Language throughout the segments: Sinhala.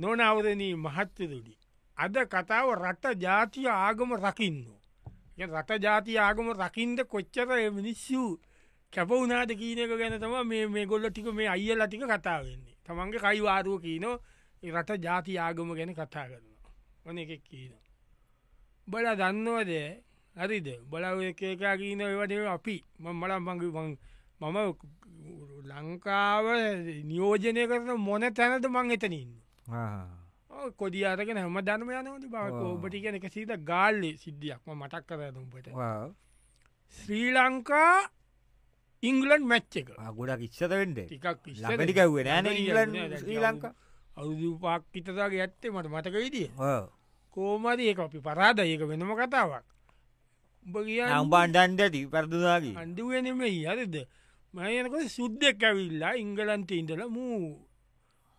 නොනවරණී මහත්තතුඩි. අද කතාව රට ජාතිය ආගම රකින්න. රට ජාති ආගම රකින්ද කොච්චර මිනිස්සු කැපවුනාද කීනක ගැන තම මේ මේ ගොල්ල ටික මේ අයිල ටික කතා වෙන්නේ තමන්ගේ කයිවාරුව කියනෝ ඒ රට ජාති ආගම ගැන කතා කරනවා වන එකෙක් කියන. බල දන්නවද හරිද බලව එකකා කියන ඒවට අපි මම්මල මංග මම ලංකාව නියෝජනය කරන මොන තැනද මං එතනන්න. කොඩි අරගෙන හම ධනම යනවද බව ඔබටි කියන එක සීත ගාල්ලි සිද්ධියක්ම මටක් කරතුම්පට ශ්‍රී ලංකා ඉංගලන් මැච්ච එක. ගොඩක් ඉස්සතවෙන්ට ටිකක් නෑන ශ්‍රී ලංකා. අවුදු පාක්කිතතාගේ ඇත්තේ මට මතක විදිිය කෝමද ඒක? අපි පරාද ඒක වෙනම කතාවක්. උඹ කිය අම්බන්ඩන්ඩටි පරදුදාගේ. අන්ඩුවනෙමයි හරිද? මයනක සුද්දෙක් ඇවිල්ලා ඉංගලන්ත ඉඳල මූ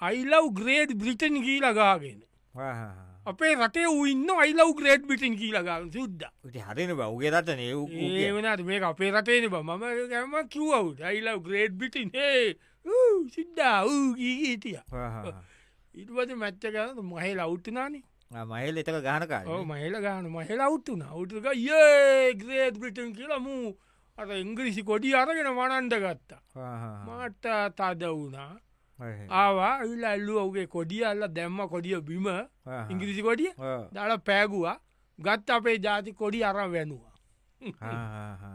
අයිලව් ග්‍රේඩ් බ්‍රිටන් කීලගාගෙන අපේ රටේ උන්න අයිලව් ග්‍රේඩ් බිටින් කියීලගන්න සුද්ද. හරන බවගේ රට නේ ඒවනට මේ අපේ රටේන බ මම ගැම කිව්වව් අයිලව් ග්‍රේඩ් බිටින් ඒ සිද්දා වූ ගීගීටිය ඉටපත මැච්ච කරන මහේ ලෞට්නානේ මහල් එතක ගානකා මහල ගාන මහල අවුත්තුන අවුතුක ඒ ග්‍රේඩ් බිටන් කියලමූ අත ඉංග්‍රිසි කොඩි අරගෙන මනන්ඩ ගත්තා. මට තද වුණා ආවා ඉල්ල ඇල්ලු ඔගේ කොඩිය අල්ල දැම්ම කොඩිය බිම ඉංග්‍රිසි කොඩිය දළ පෑගුවා ගත් අපේ ජාති කොඩි අර වැැනවා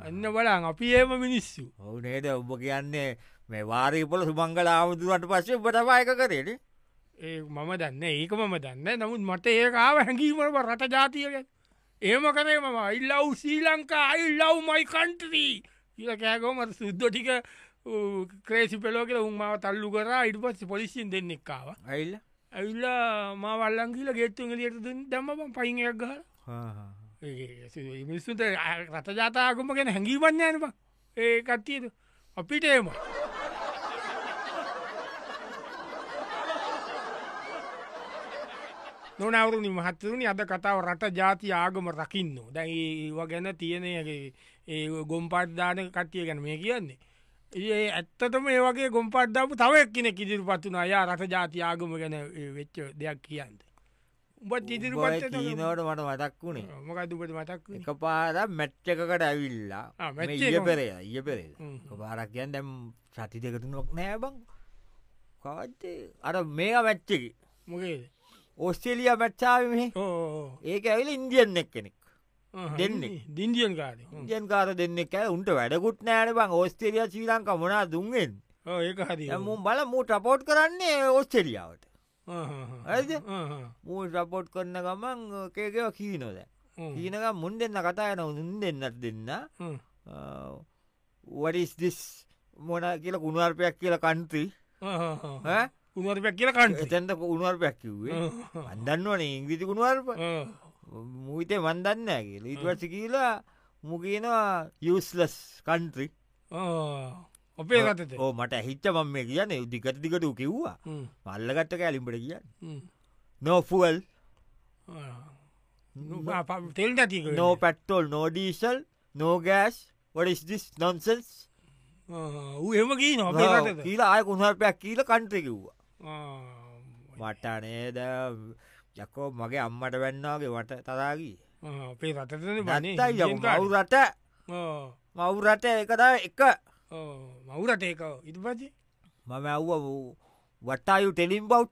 අන්න බලන් අපි ඒම මිනිස්සු ඔවු නේද ඔබ කියන්නේ මේ වාරීපොල සුමංගල ආමුදුරට පස්සේ බටපායක කරේන ඒ මම දන්න ඒක මම දන්න නමුත් මට ඒකාව හැඟීමට රට ජාතියක ඒම කරේ මම ඉල්ලව් සී ලංකා අයිල්ලව් මයි කන්ට්‍රී කියල කෑගෝමට සුද්දො ක්‍රේසි පෙලෝක උන්මාව තල්ලු කර. ඉට පස්ස පොලිසින් දෙන්නෙක්කාව ඇල්ල ඇවිල්ල? මා වල්ලංගීල ගේත්තු ලියට දම්ම පයික් ගහ මිස්සුට රත ජාතාගම ගැන හැඟීවන්නයනවා ඒ කට්ටියද අපිට ඒම නොනවරුණි මහත්තරුණි අද කතාව රට ජාති ආගම රකින්න දැයිවා ගැන තියෙනගේ ඒ ගොම්පට්දාන කට්ටිය ගැන මේ කියන්නේ ඒ ඇත්තටම ඒ වගේ ගොම්පට්දාපු තවක් කෙනෙ ඉදිරි පත්තුන අයා රට ජාති ආගම ගැන වෙච්ච දෙයක් කියන්ද උඹත් ඉදිරි නවට මට මතක් වුණේ. මොකදුපට මතක් එක පාර මැච්චකකට ඇවිල්ලා මැච්ච ඉය එක- පෙරේ පාරක් කියන් දැම් සති දෙකතුනොක් නෑ බං. කාත්තේ අර මේ මැච්චකි මොකේද? ඔස්ටේලිය මැච්චාව ඒක ඇවිල ඉන්දියන් එක් කෙනෙක් දෙන්නේ. දින්දියන් කාද ඉන්දියන් කාර දෙන්නෙක් ඇ උන්ට වැඩකුත් නෑන බං. ඔස්ටේලිය ශ්‍රී ලංකා මොනා දුන්ගෙන් ඒක හරි මුම් බල මූට රපෝට් කරන්නේ ඔස්ටේලියාවට ඇද මූ රපෝට් කරන ගමන් කේකව කීනොද කීනක මුන් දෙන්න කතා යන උන් දෙන්නත් දෙන්න. වඩිස්දිස් මොන කියල කුණුවර්පයක් කියල කන්ත්‍රී උනරපැක් කියල කන්ට එතැන්ට උණුවර්පයක් කිව්වේ? අන්දන්නවන ඉංග්‍රිති කුණුවර්ප මූතේ වන්දන්න කියල. ඉටවස කියලා මුගේනවා යස්ලස් කන්ත්‍රී අපේ රටත ඕ මට හිච්ච මම මේ කියන්න. දිකට දිකට කිව්වා. මල්ලගත්ත කෑලිම්ට කියන්න නෝෆුවල් තෙල් නෝ පැට්ටෝල් නෝඩීසල් නෝගෑස් වඩස්දිස් නොන්සල්ස් ඌ එම කී නොබේ රටත කියලා ආය කුණහර්පයක් කියීල කන්ට්‍ර කිව්වා. මටනේද යකෝ මගේ අම්මට වැන්නාගේ වට තරාගී අපේ රටතන නත්තයි යකු මව් රට මව් රට එකදා එක. මවුරට ඒක ඉතු පති මම ඇව්ව වටායු ටෙලිම් බව්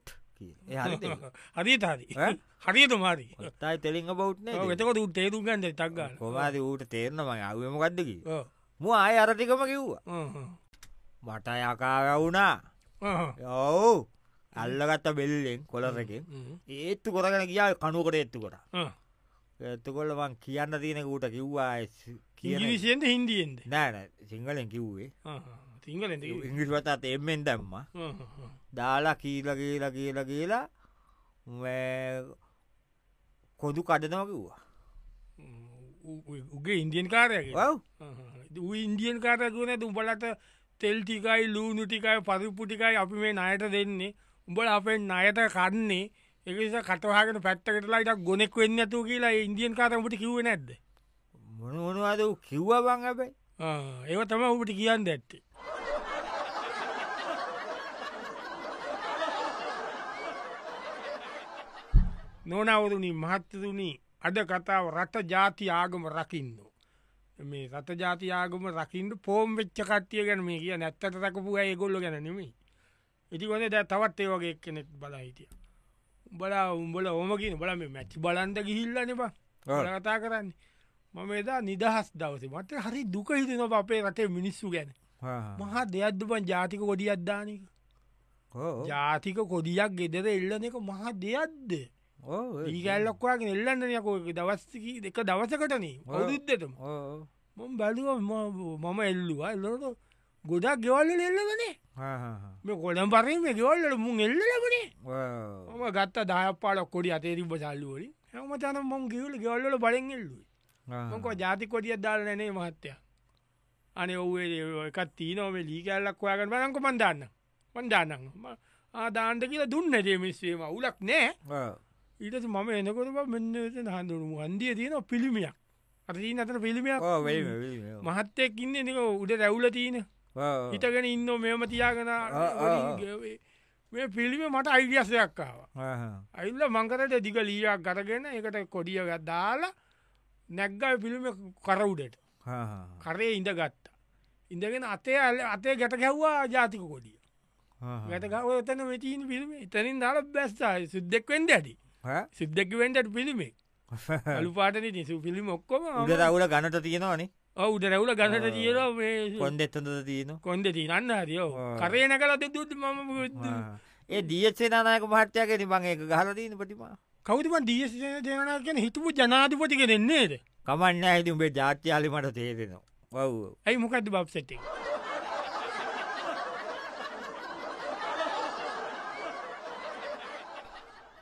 හරි. තාරි ඈ? හරියට මාරි ටයි ටෙලිං බව් එතකොට තේරු ගන්ද තක්ගන්න කොමාද ඌට තේරනම අවමකක්දකි මු ආය අරටිකම කිව්වා. මට යකාවැවුණා යව් අල්ලගත්ත බෙල්ලෙන් කොලරකින් ඒත්තු කොරගෙන කියා කනුකට එත්තු කොට ඇත්තුකොල්ල වන් කියන්න තියෙනකුට කිව්වා කියන කිරිසියෙන්ද හින්දියෙන්ද නෑන සිංහලෙන් කිව්වේ සිංහලෙන්ද ඉංග්‍රිස්වතත් එෙන්මෙන් දැම්ම දාලා කීල කියලා කියල කියලා කොදු කඩනව කිව්වා උගේ ඉන්දියන් කාරයක ඉන්දියන් කාරයකුන උඹලට තෙල් ටිකයි ලූනු ටිකයි පරිපුටිකයි අපි මේ නයට දෙන්නේ උඹල අපෙන් අයට කන්නේ එකස කටවාගෙන පැත්තකටලාට ගොනෙක් වෙන්න ඇතු කියලා ඉන්දියන් කාරමට කිව නැද්ද? මොනවනවාද කිව්ව බං ඇබයි ඒව තම ඔබට කියන්න ඇත්තේ. නොනවරුණි මහත්තතුනි අද කතාව රට ජාති ආගම රකින්න. මේ රට ජාති ආගම රකින්ට පෝම් වෙච්ච කට්ටිය ගැන මේ කිය නැත්තට රකපු ඇය ගොල්ල වන දැ තවත් ඒ වගේ කෙනෙක් බලා හිටිය. උඹලා උඹල ඕමකින් බල මේ මැච්චි බලන්ද ගිහිල්ල නවා කතා කරන්නේ. මම එදා නිදහස් දවසේ මට හරි දුක හිතන අපේ රටේ මිනිස්සු ගැන. මහා දෙයක්ද පන් ජාතික කොඩි අද්දානක ජාතික කොඩියක් ගෙදර එල්ලන එක මහා දෙයක්ද? ඒකල්ලක්වාගෙන එල්ලන්නනයකෝ දවස්කි දෙක දවසකටනේ අවුරුද්ධතම මොම් බැලුව මම එල්ලවා. එල්ලට ගොඩක් ගෙවල්ල එල්ලවනේ. මේ කොඩම් පරම ගෙවල්ලට මුන් එල්ලලබනේ මම ගත්ත දායපාලක් කොඩි අතේරිබ සල්ලුවලින් හම තන මොම් ගිවල ගෙවල්ල බලෙන් එල්ලුව. මොක ජාති කොඩිය දාල නැනේ මහත්තය. අනේ ඔවේ එකත් තිීනෝම ලීකැල්ලක් ඔයාගන්න බලංක මන්දාන්න මන්දාන්නන්න ආදාන්ට කියලා දුන්න ජේමිස්වේම උලක් නෑ ඊට මම එනකොට මෙන්න හඳුරු හන්දිය තියෙන පිළිමියක්. අති අතර පිළිමියක්. මහත්තයක් ඉන්න නික උඩ රැවුල තියන හිතගෙන ඉන්න මෙම තියාගෙන මේ පිළිම මට අයිඩියසයක්කාව අයිල්ල මංකරට දිග ලීයක් ගරගෙන එකට කොඩිය දාලා නැක්ගල් පිළිම කරවුඩට කරේ ඉඳ ගත්තා ඉඳගෙන අතේ අල්ල අතේ ගැට ගැව්වා ජාතික කොඩිය. ගැටගව එතන වෙටීන් පිළිම එතනින් දාල බැස්ථයි සුද්දෙක් වෙන්ඩ ඇඩි සිද්දැක වෙන්ඩට පිළිමේ. අලු පාටන නිසු පිළිම ඔක්කොම රවුල ගණට තියෙනවානේ ඔවුද රැවුල ගණට තියර කොන්ද එත්තද තියෙන කොන්ද තියන්න හරියෝ කරයන කලද දුත් මම ඒ දියසේ නායක මහට්‍යයක නිබං එක ගහලදීන පටිමා කවතුම දිය ජනගෙන හිතුපු ජනාධිපතික දෙන්නේද කමන්න ඇති උඹේ ජාත්‍යයාලි මට තේරෙනවා. ඔව් ඇයි මොකක්ද බබ්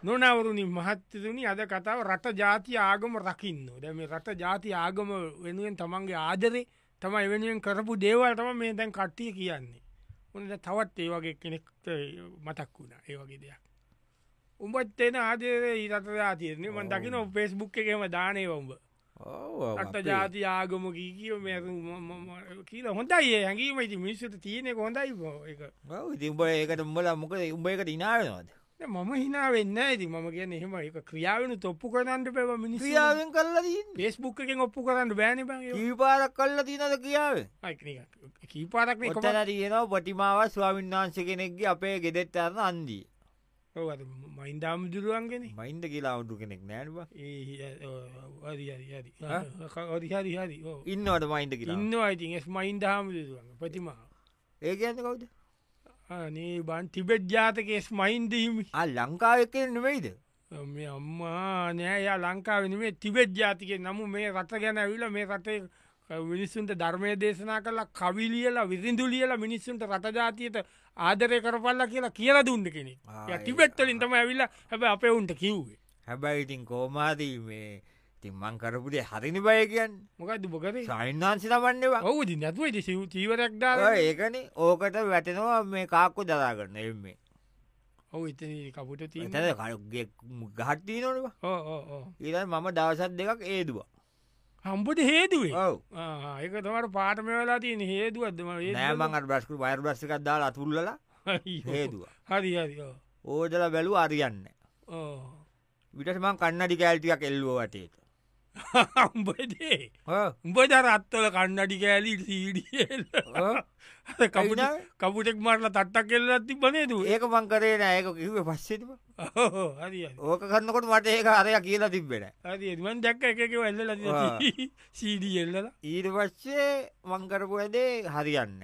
නොනවරුණි මහත්තතුනි අද කතාව රට ජාති ආගම රකින්න. දැම රට ජාති ආගම වෙනුවෙන් තමන්ගේ ආදරේ තම එවෙනුවෙන් කරපු දේවල් තම මේ දැන් කට්ටිය කියන්නේ. උනට තවත් ඒ වගේ කෙනෙක්ට මතක් වුණා? ඒ වගේ දෙයක්. උඹත් එෙන ආදරේ ඊරට ජාතියන්නේ මන් දකින පෙස්බුක් එකම දානය උඹ. රට ජාති ආගම කීකිය මෙ කියල හොඳයි හැඟීම. ඉති මිනිස්සට තියනෙ හොඳයි එක ඉතිඹ ඒකට උඹල මොක උඹ එකට ඉනාවෙනවාද මම හිනා වෙන්න ඇති ම කියන එහෙම එක ක්‍රියාවන ඔප්පු කරන්නට පැව මිනි ක්‍රියාවෙන් කල්ල පේස්බුක් එකෙන් ඔප්පු කරන්න බෑන කීපාරක් කල්ල තිනද කියාව කීපාරක් කොතන තියෙනවා පටිමාව ස්වාමින් වහන්ස කෙනෙක්ගේ අපේ ගෙදෙත් අරන්න අන්දී මයින්දාම දුරුවන්ගෙන මයින්ද කියලා අවුටු කෙනෙක් හරි ඉන්නවට මයින්ද කියලා? ඉන්න අයිති එස් මයින්දහාම දුරුවන් ප්‍රතිමා ඒ කියන්න කවුද අනේ බන් තිබෙට් ජාතකෙස් මයින්දීමි ලංකාව එක නෙවෙයිද? මේ අම්මා නෑයා ලංකාවෙන තිබෙට් ජාතික. නමු මේ රට ගැන ඇවිල මේ රටේ මිනිස්සුන්ට ධර්මය දේශනා කලා කවිලියලා විසිදුලියලා මිනිස්සුන්ට රට ජාතියට ආදරය කරපල්ල කියලා කියලා දුන්න කෙනෙ තිබෙට්ටලින් තම ඇවිල්ලා හැබ අපේ උන්ට කිව්වේ. හැබැයි ඉතින් කෝමාදී මේ තිම්මං කරපුදේ හරිනි බය කියන්න. මොකද? බොකර සයින්නාන්සි තමන්නවා ඔවුද නැතුවද සිව චීවරක් දාර ඒකන. ඕකට වැටෙනවා මේ කාක්කු දරා කරන එන්නේ. ඔව එත කපුට තැද කරුගේ ගහට්ටී නොනවා ඊට මම දවසත් දෙකක් ඒදවා හම්බට හේදුවේ? ඔව. ඒක තමට පාටම වෙලා තියෙන හේදුවත්දම නෑමඟට බස්කු වයර් බස්සිකක් දාලා අතුල්ලල හේදුව. හරි හරි ඕජල බැලූ අරියන්න විටමන් කන්නඩි කෑල්ටියක් එල්ලුව වටේට උඹදේ උඹ දර අත්තල කන්නඩි කෑලි සීඩියල්? කපුට කපුටෙක් මරල තට්ටක් කෙල්ල ති බනේතු ඒක මං කරේ නෑක කිව පස්සෙම ඕක කන්නකොට මට ඒක අරය කියලා තිබෙන හරි මන් දැක්ක එකක එල්ල සීඩිය එල්ලල ඊට පස්සේ මංකරපු ඇදේ හරියන්න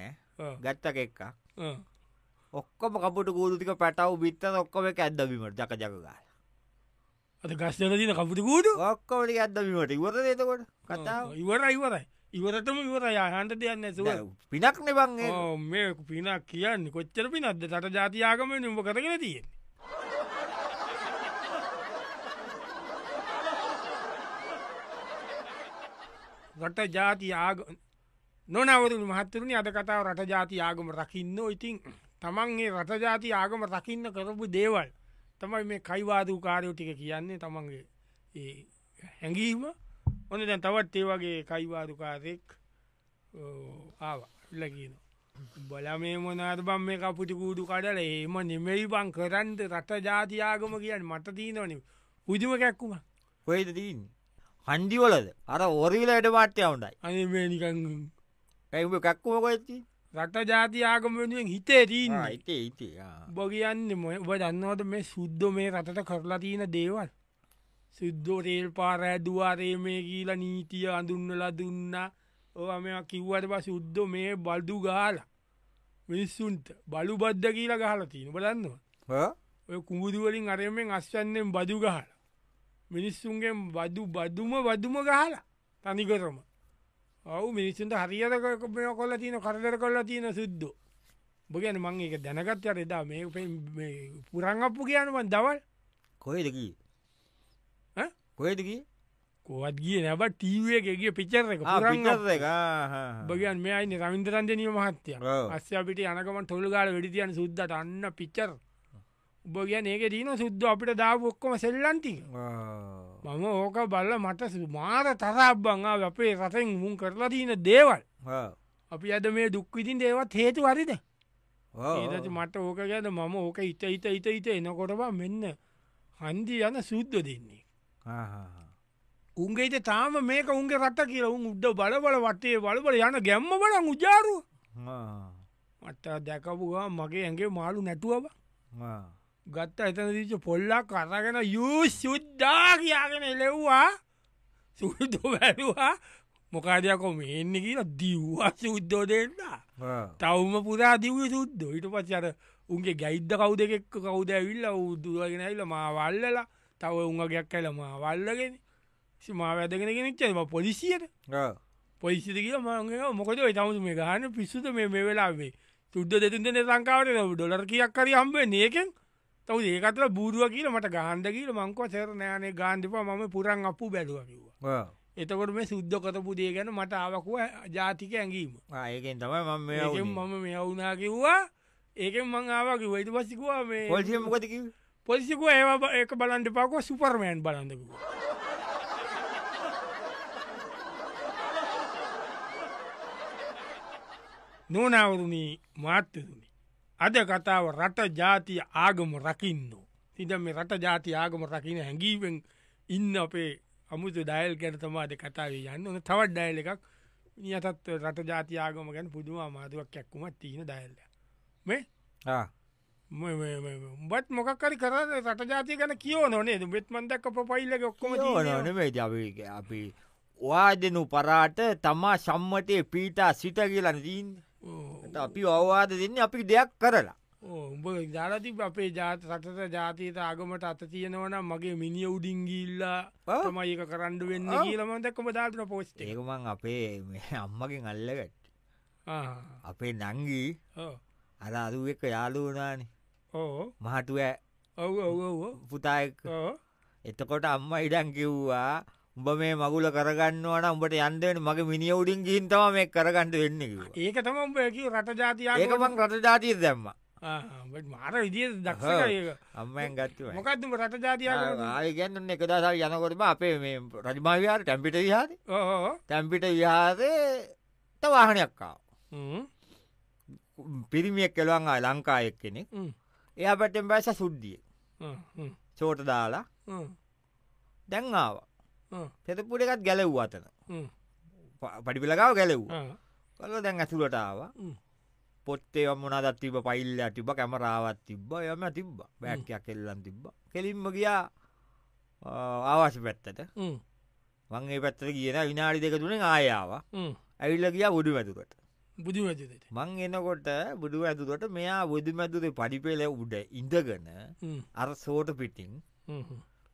ගත්තක එක්ක. ඔක්කොම කපුට කූදුතික පැටව් බිත්ත ඔක්කොම ඇද්දබීමට ජක ජකගා අද ගස්්දල දින කපුට කූඩු? ඔක්කොමට ඇදබීමට ඉවර ඒතකොට කතාව? ඉවර ඉවරයි ඉවරටම ඉවරයි. හන්ට දෙයන්න ඇසුව පිනක් නෙබං මේ පිනක් කියන්න කොච්චර පිනක්ද? තට ජාතියාගම නිඹ කරගෙන තියෙන රට ජාති ආග නොනවරු මහත්තරුණි අද කතාව රට ජාති ආගම රකින්න. ඉතින් තමන්ගේ රට ජාති ආගම රකින්න කරපු දේවල් තමයි මේ කයිවාදූ කාරයෝ ටික කියන්නේ තමන්ගේ හැඟීම. ඔන්න දැන් තවත් ඒ වගේ කයිවාදුකාරෙක් ආව. ඉල්ලකින බල මේ මොනාද බම් මේ කපුටි කූඩු කඩල? ඒම නෙමෙයි බං කරන්ට රට ජාතියාගම කියන්න මට තිීනවන පුජම කැක්කුම කොයිද තිීන් හන්ඩිවලද අර ඔරිලට පාට්්‍ය වුන්ඩයි අනිනිකං ඇම කැක්කුම කොයිති රට ජාති ආගම වෙනුවෙන් හිතේ තිීන්න ඉතේ ඉතේ බොගයන්න ඔබ දන්නවද මේ සුද්ද මේ රටට කරලා තියෙන දේවල්? සුද්දෝ රේල් පාර ඇදවාරේ මේ කියීලා නීතිය අඳුන්නලා දුන්න. ඕ මෙ කිව්වට ප සුද්ද මේ බල්දු ගාලා මිනිස්සුන්ට බලු බද්ධ කියලා ගහලා තියෙන. බලන්නවා ඔය කුමුදුවලින් අරමෙන් අස්්චන්නෙන් බදු ගහලා මිනිස්සුන්ගේ බදු බදුම බදුම ගහලා තනිකරම ඔවු මිනිස්සුන්ට හරිියද මෙ කොල්ල තියන කරදර කොල්ල තියෙන සුද්දෝ. බගැන මං එක දැනගත්තර එදා මේ පුරංගප්පු කියනුවන් දවල්. කොයිදකී කොයිදකී කොත් ගිය? නැබ ටීවගේ පිචර එක බගන් මේ අයින රවින්දරන්ජනීය මහත්තය. අස්්‍ය අපිට යනකම තොළගාල වැඩිතියන සුද්දට අන්න පිච්චර උබගිය ඒක දීන සුද්ද අපිට දාව ඔක්කොම සෙල්ලන්ති. මම ඕක බල්ල මට මාර තරබ්බංා අපේ රසෙන් මුන් කරලා තියන දේවල්. අපි අද මේ දුක්විතින් දේවත් හේතු වරිද ඒට මට ඕක ගැද මම ඕක ඉත ඉත ඉත ඉත එනකොටබ මෙන්න හන්දි යන සුද්ද දෙන්නේ. උන්ගේට තාම මේක උන්ගේ රට කියල උන් උද්ද බලබල වටේ බලබල යන ගැම්ම බල උජාරු මට දැකපුවා මගේ ඇගේ මාලු නැතුවබ ගත්ත. එතන දීච පොල්ලක් කරගෙන යු සුද්දා කියගෙන එලෙව්වා සුද්දෝ වැැවා මොකාදයකො මෙන්න කියලා දිව්වා සුද්දෝ දෙන්න. තවම පුරා දිව සුද්ද. ඊට පච්චර උන්ගේ ගැයිද්ද කවු දෙෙක් කවුද ඇවිල්ල උදුවගෙන ඇල්ල මාවල්ලලා තව උන්ගයක් කැල මාවල්ලගෙන මා වැදගෙන ච්චම පොලිසියට. පොලිසිද කිය මගේ මොකද තමුතු මේ ගහන පිස්සුත මේ වෙලාවේ. සුද්ද දෙතුන්දන සංකාවට ඩොලර් කියක් කරි හම්බේ නයකෙන් තව ඒකතල බූරුව කියල මට ගහන්ද කියල මංකව සෙර නෑනේ ගාන්ධපා මම පුරන් අපපු බැලුව කිව්වා. එතකොට මේ සුද්ද කතපු දේ ගැන මට ආවකුව ජාතික ඇඟීම. ඒකෙන් තමයි මම මම මේ වුනා කිව්වා. ඒකෙන් මං ආවාකි වයිට පසිකුවා මේ පොලිසිය මොකදක පොලිසිකුව ඒවා ඒක බලන්ට පකුව සුපර්මයන් බලන්නකුවා නොනවරුණී මාත්‍යතුනි. අද කතාව රට ජාතිය ආගම රකින්න. තිද මේ රට ජාති ආගම රකින හැඟීවෙන් ඉන්න අපේ අමුතු ඩයිල් ගැනතමාද කතාවේ යන්න. ඕන තවත් ඩයිල් එකක්. නියතත් රට ජාති ආගම ගැන පුදුම මාදුවක් කැක්කුමත් තියෙන ඩයිල්ල මේ? බත් මොකක්කරි කර රට ජාතිය ගැන කියෝ නොනේ බෙත්මන්දක් පොපයිල්ල ඔක්කොම නොනේ අපි වාදනු පරාට තමා සම්මතය පීටා සිට කියලන දීන්න අපි අවවාද දෙන්න අපි දෙයක් කරලා. උඹ ජාලති අපේ ජාත රටට ජාතීත ආගමට අත තියෙනවන මගේ මිනිිය උඩිංගිල්ලා මයක කරන්ඩ වෙන්න කියලමදක්කම ධාතන පෝස්ට ඒකමං අපේ අම්මකින් අල්ලගට අපේ නංගී අර අදු එක යාලු වනාන ඕ මහටුව ඔව ඔව පුතාය එතකොට අම්ම ඉඩන් කිව්වා උඹ මේ මගුල කරගන්නවන උඹට යන්දෙන මගේ මිනිිය උඩින් ගින්තම මේ කරගන්නට වෙන්න ඒක තම උඹකි රට ජාතිය ඒකමං රට ජාතිය දැම්ම. මාර විදිිය දක්ෂ අම්මයන් ගත්තුව මොකක්තුම රට ජාතිය ගැන්න එක දසල් යනකොටම අපේ මේ රජමාවිහාර ටැම්පිට විහාද තැම්පිට විහාදේ තවාහනයක්කාව පිරිමියක් කෙළුවන් ආය ලංකායෙක් කෙනෙක් එයා පැටෙන් බැස සුද්දිය චෝට දාලා. දැන් ආවා තෙතපුට එකත් ගැලව් අතන. පඩිපිලකාව ගැලව් කල දැන් ඇතුළට ආව. පොත්තේ මොනදත් තිබ පයිල්ල තිබ කැමරාවත් තිබ්බ යම තිබ්බ. බෑක්කයක් කෙල්ලන් තිබ්බ. කෙලින්ම ගියා ආවාසි පැත්තට. වන්ගේ පැත්තර කියන විනාඩි දෙක තුනේ ආයාව ඇවිල්ල ගියා බුදු මැතුකට බුදු මං එනකොට බුදු ඇතුකට මෙයා බුදු මැතුරේ පඩිපෙල උඩ ඉඳගන අර සෝට පිටිං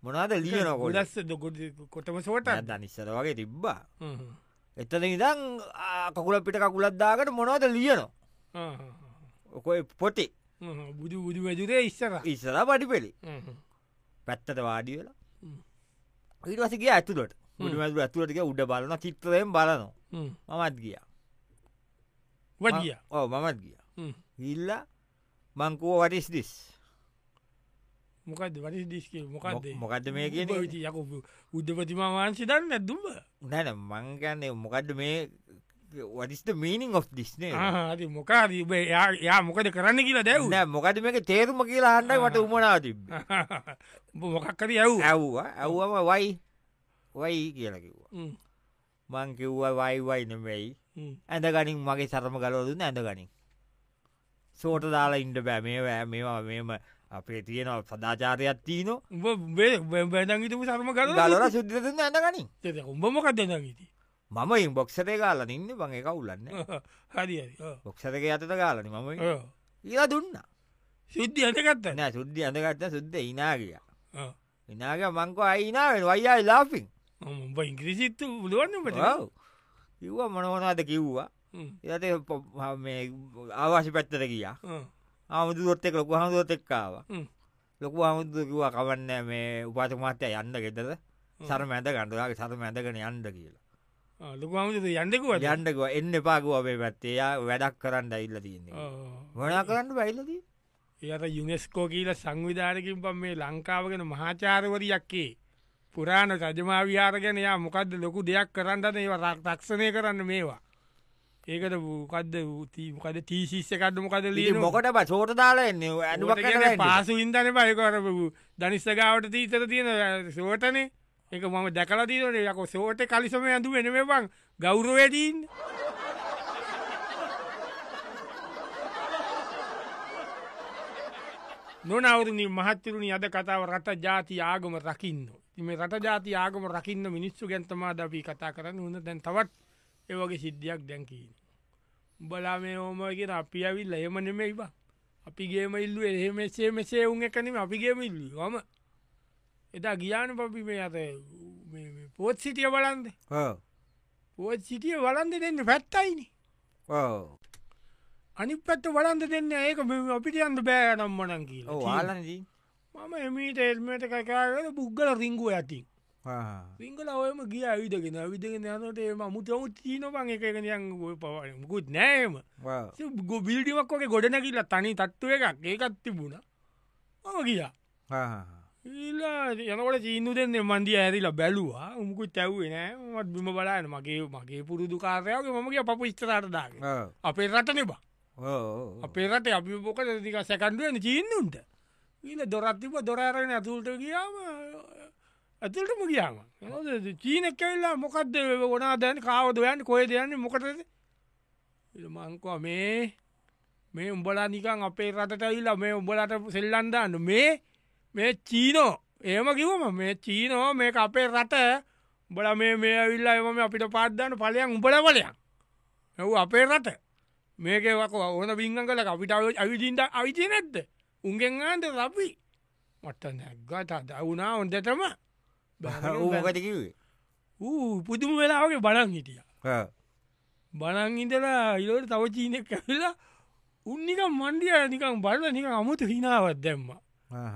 මොනාද ලියන ගොඩස් කොටම සෝට දනිස්සර වගේ තිබ්බා. එතන ඉදං කකුල පිට කකුලත්දාකට මොනවද ලියනවා? ඔකොයි පොටි. බුදු බුදු වැජුරේ ඉස්සර ඉස්සර පටි පෙළි පැත්තට වාඩි වෙලා. ඊටවසගේ ඇතුළට. බුදු මැදුර ඇතුළටික උඩ බලන චිත්‍රයෙන් බලනවා. මමත් ගිය. වඩිය ඕ මමත් ගිය. ඉල්ල මංකුව වටිස් දිස් මොකද වනි දිස්ක මොකක්ද මොකක්ද මේ කිය යක උද්ද ප්‍රතිමා වහන්සි දන්න නැදුම නැන මංගන්නේ මොකක්ද මේ වඩිස්ට මීනිින් of දිස්නේ ආති මොකා යා මොකද කරන්න කියලා දැව් මොකද මේක තේරුම කියලා හන්ඩයි මට උමනා තිබ මොකක්කර යව් ඇව්වා. ඇව්වම වයි වයි කියලා කිව්වා. මං කිව්වා වයි වයි නෙවෙයි ඇඳ ගනින් මගේ සරම ගලවදුන්න ඇඳ ගනින් සෝට දාලා ඉන්ඩ බෑ මේ වෑ මේවා මෙම අපේ තියෙනව සදාචාරයක් තියන. බැදගිතම සරම ගල ගලර සුද්දතුන්න ඇඳ ගනින් උඹ මොකක් දෙනගීති මම ඉන් බොක්ෂරය ගාලන ඉන්න බඟ කවුලන්න හරි බොක්ෂරක අතත ගාලන මම ඒලා දුන්න. සිද්ධ අතකත්ත නෑ සුද්දි අඳගත්ත සුද්ද ඉනාගිය ඉනාග මංකෝ අයිනාවෙන් වයියි ලාපින් උඹ ඉංග්‍රීසිත්තු බුදුවන්නට කිව්ව මොනවනාද කිව්වා? එත ආවාශි පැත්තර ගියා ආමුදුරොත් එක ලොකු හමුදුරොත් එක්කාව ලොකු හමුදුකිවා කවන්න මේ උපාත මාත්‍යය යන්න ගෙතද සර මැද ගණඩුවගේ සර මැදගෙන යන්ඩ කියලා. ලොකුහමුද යන්ඩකුව යන්ඩකුව එන්න පාගුව අපේ පැත්තේ. වැඩක් කරන්න ඉල්ල තියන්නේ. මොනා කරන්න බයිල්ලදී එයට යුනෙස්කෝ කියීල සංවිධානකින් පම් මේ ලංකාවගෙන මහාචාරවරයක්කේ පුරාණ රජමාවිහාරගෙන යා මොකක්ද ලොකු දෙයක් කරන්නට ඒව රක්ෂණය කරන්න මේවා ඒකට කද මොකද තීසිස්ස කඩ මොකද ලිය මොකට බ සෝට දාලා එන්න? ඇඩුවක් පාසු ඉන්දන බයකර දනිස්සගාවට තීතර තියෙන සෝටනේ එක මම දැකල දීනට යක සෝට කලිසම ඇඳු වෙන බං ගෞරවැදීන් නොනවරනි මහත්තරුණි අද කතාව රට ජාති ආගම රකින්න. තිම රට ජාති ආගම රකින්න මිනිස්සු ගැන්තමා දපී කතා කරන්න. උන්න දැන් තවත් ඒවගේ සිද්ධියක් දැන්කීන. බලා මේ ඕමගෙන අපි ඇවිල්ල එම නෙමෙයිබා අපිගේම ඉල්ලු එහෙමසේ මෙසේ උන් එකනීම අපිගේම ඉල්ලු ම එදා ගියාන පපි මේ අත පෝත් සිටිය බලන්ද? පෝත් සිටිය වලන්ද දෙන්න පැත්තයිනි. අනි පැත්ත වලන්ද දෙන්න ඒක අපිට අන්ද බෑ නම්මනන් කියල. වාලනදී මම එමීට එල්මට කකාර බුග්ගල රිංගුව ඇති සිංගල ඔයම ගිය ඇවිදගෙන විදගෙන යනට ඒම මුතවු චීන බං එකගෙනයන් පවකුත් නෑම බිල්ඩිමක් වගේ ගොඩනැකිල්ල තනි තත්ත්ව එකක් ඒකත් තිබුණ මම ගියා ඊලා යනකොට චීනු දෙන්න මන්දිය ඇරිලා බැලවා උමුකුත් තැව්වේ නෑ මත් බිම බලාන මගේ මගේ පුරුදු කාරයගේ මගේ පපු ස්තරට දාග අපේ රට නෙබා අපේ රට අපි පොක දික සැකන්ඩුවන චීන්නුන්ට ඊල දොරත්තිප දොරාරෙන ඇතුළට ගියාම ඇතුළටම ගියාම චීනෙක් කැල්ලා මොකක්ද ගොනා දැන් කාව දයන්න කොය දෙයන්නේ මොකටද? මංකවා මේ මේ උඹලා නිකන් අපේ රටට ඉල්ලා මේ උඹලට සෙල්ලන්දාන්න මේ මේ චීනෝ. ඒම කිවම මේ චීනෝ මේ අපේ රට. බල මේ මේ ඇවිල්ලා එම අපිට පාද්දාන පලයන් උඹල බලයක් ඇව අපේ රට. මේකවක ඕන බිංග කල අපිට අවිදින්ට අවිචි නැත්ද උන්ගෙන් ආන්ට රපි මට නැග්ගත දවුනා ඔොන්ටතම ඕකටකිවේ ඌ පුදුම වෙලාවගේ බලන් හිටිය. බලන් ඉඳලා ඉලෝට තව චීනෙක් ඇවිලා උන්නික මණ්ඩිය නිකම් බලල නික අමුතු හිනාවත් දැම්ම.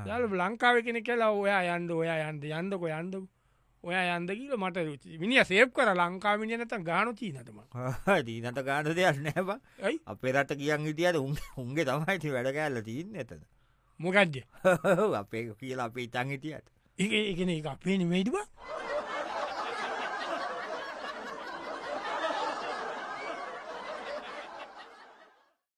යාල ලංකාව කෙන කියලා ඔයා යන්ද ඔයා යන්ද යන්දකො යන්ද ඔයා යන්දකිල මට මිනි සේප් කර. ලංකාමිනි නැත ගානු චීනතම දීනට ගාන දෙයක් නෑබ අපේ රට කියන් හිටියට උන් උන්ගේ තමයිති වැඩ කෑල්ල තිීන්න ඇතද මොකක්ද අපේ කියලා අපේ ඉතන් හිටියට ඒක ඒකන එක අපේ නෙමෙයිද බං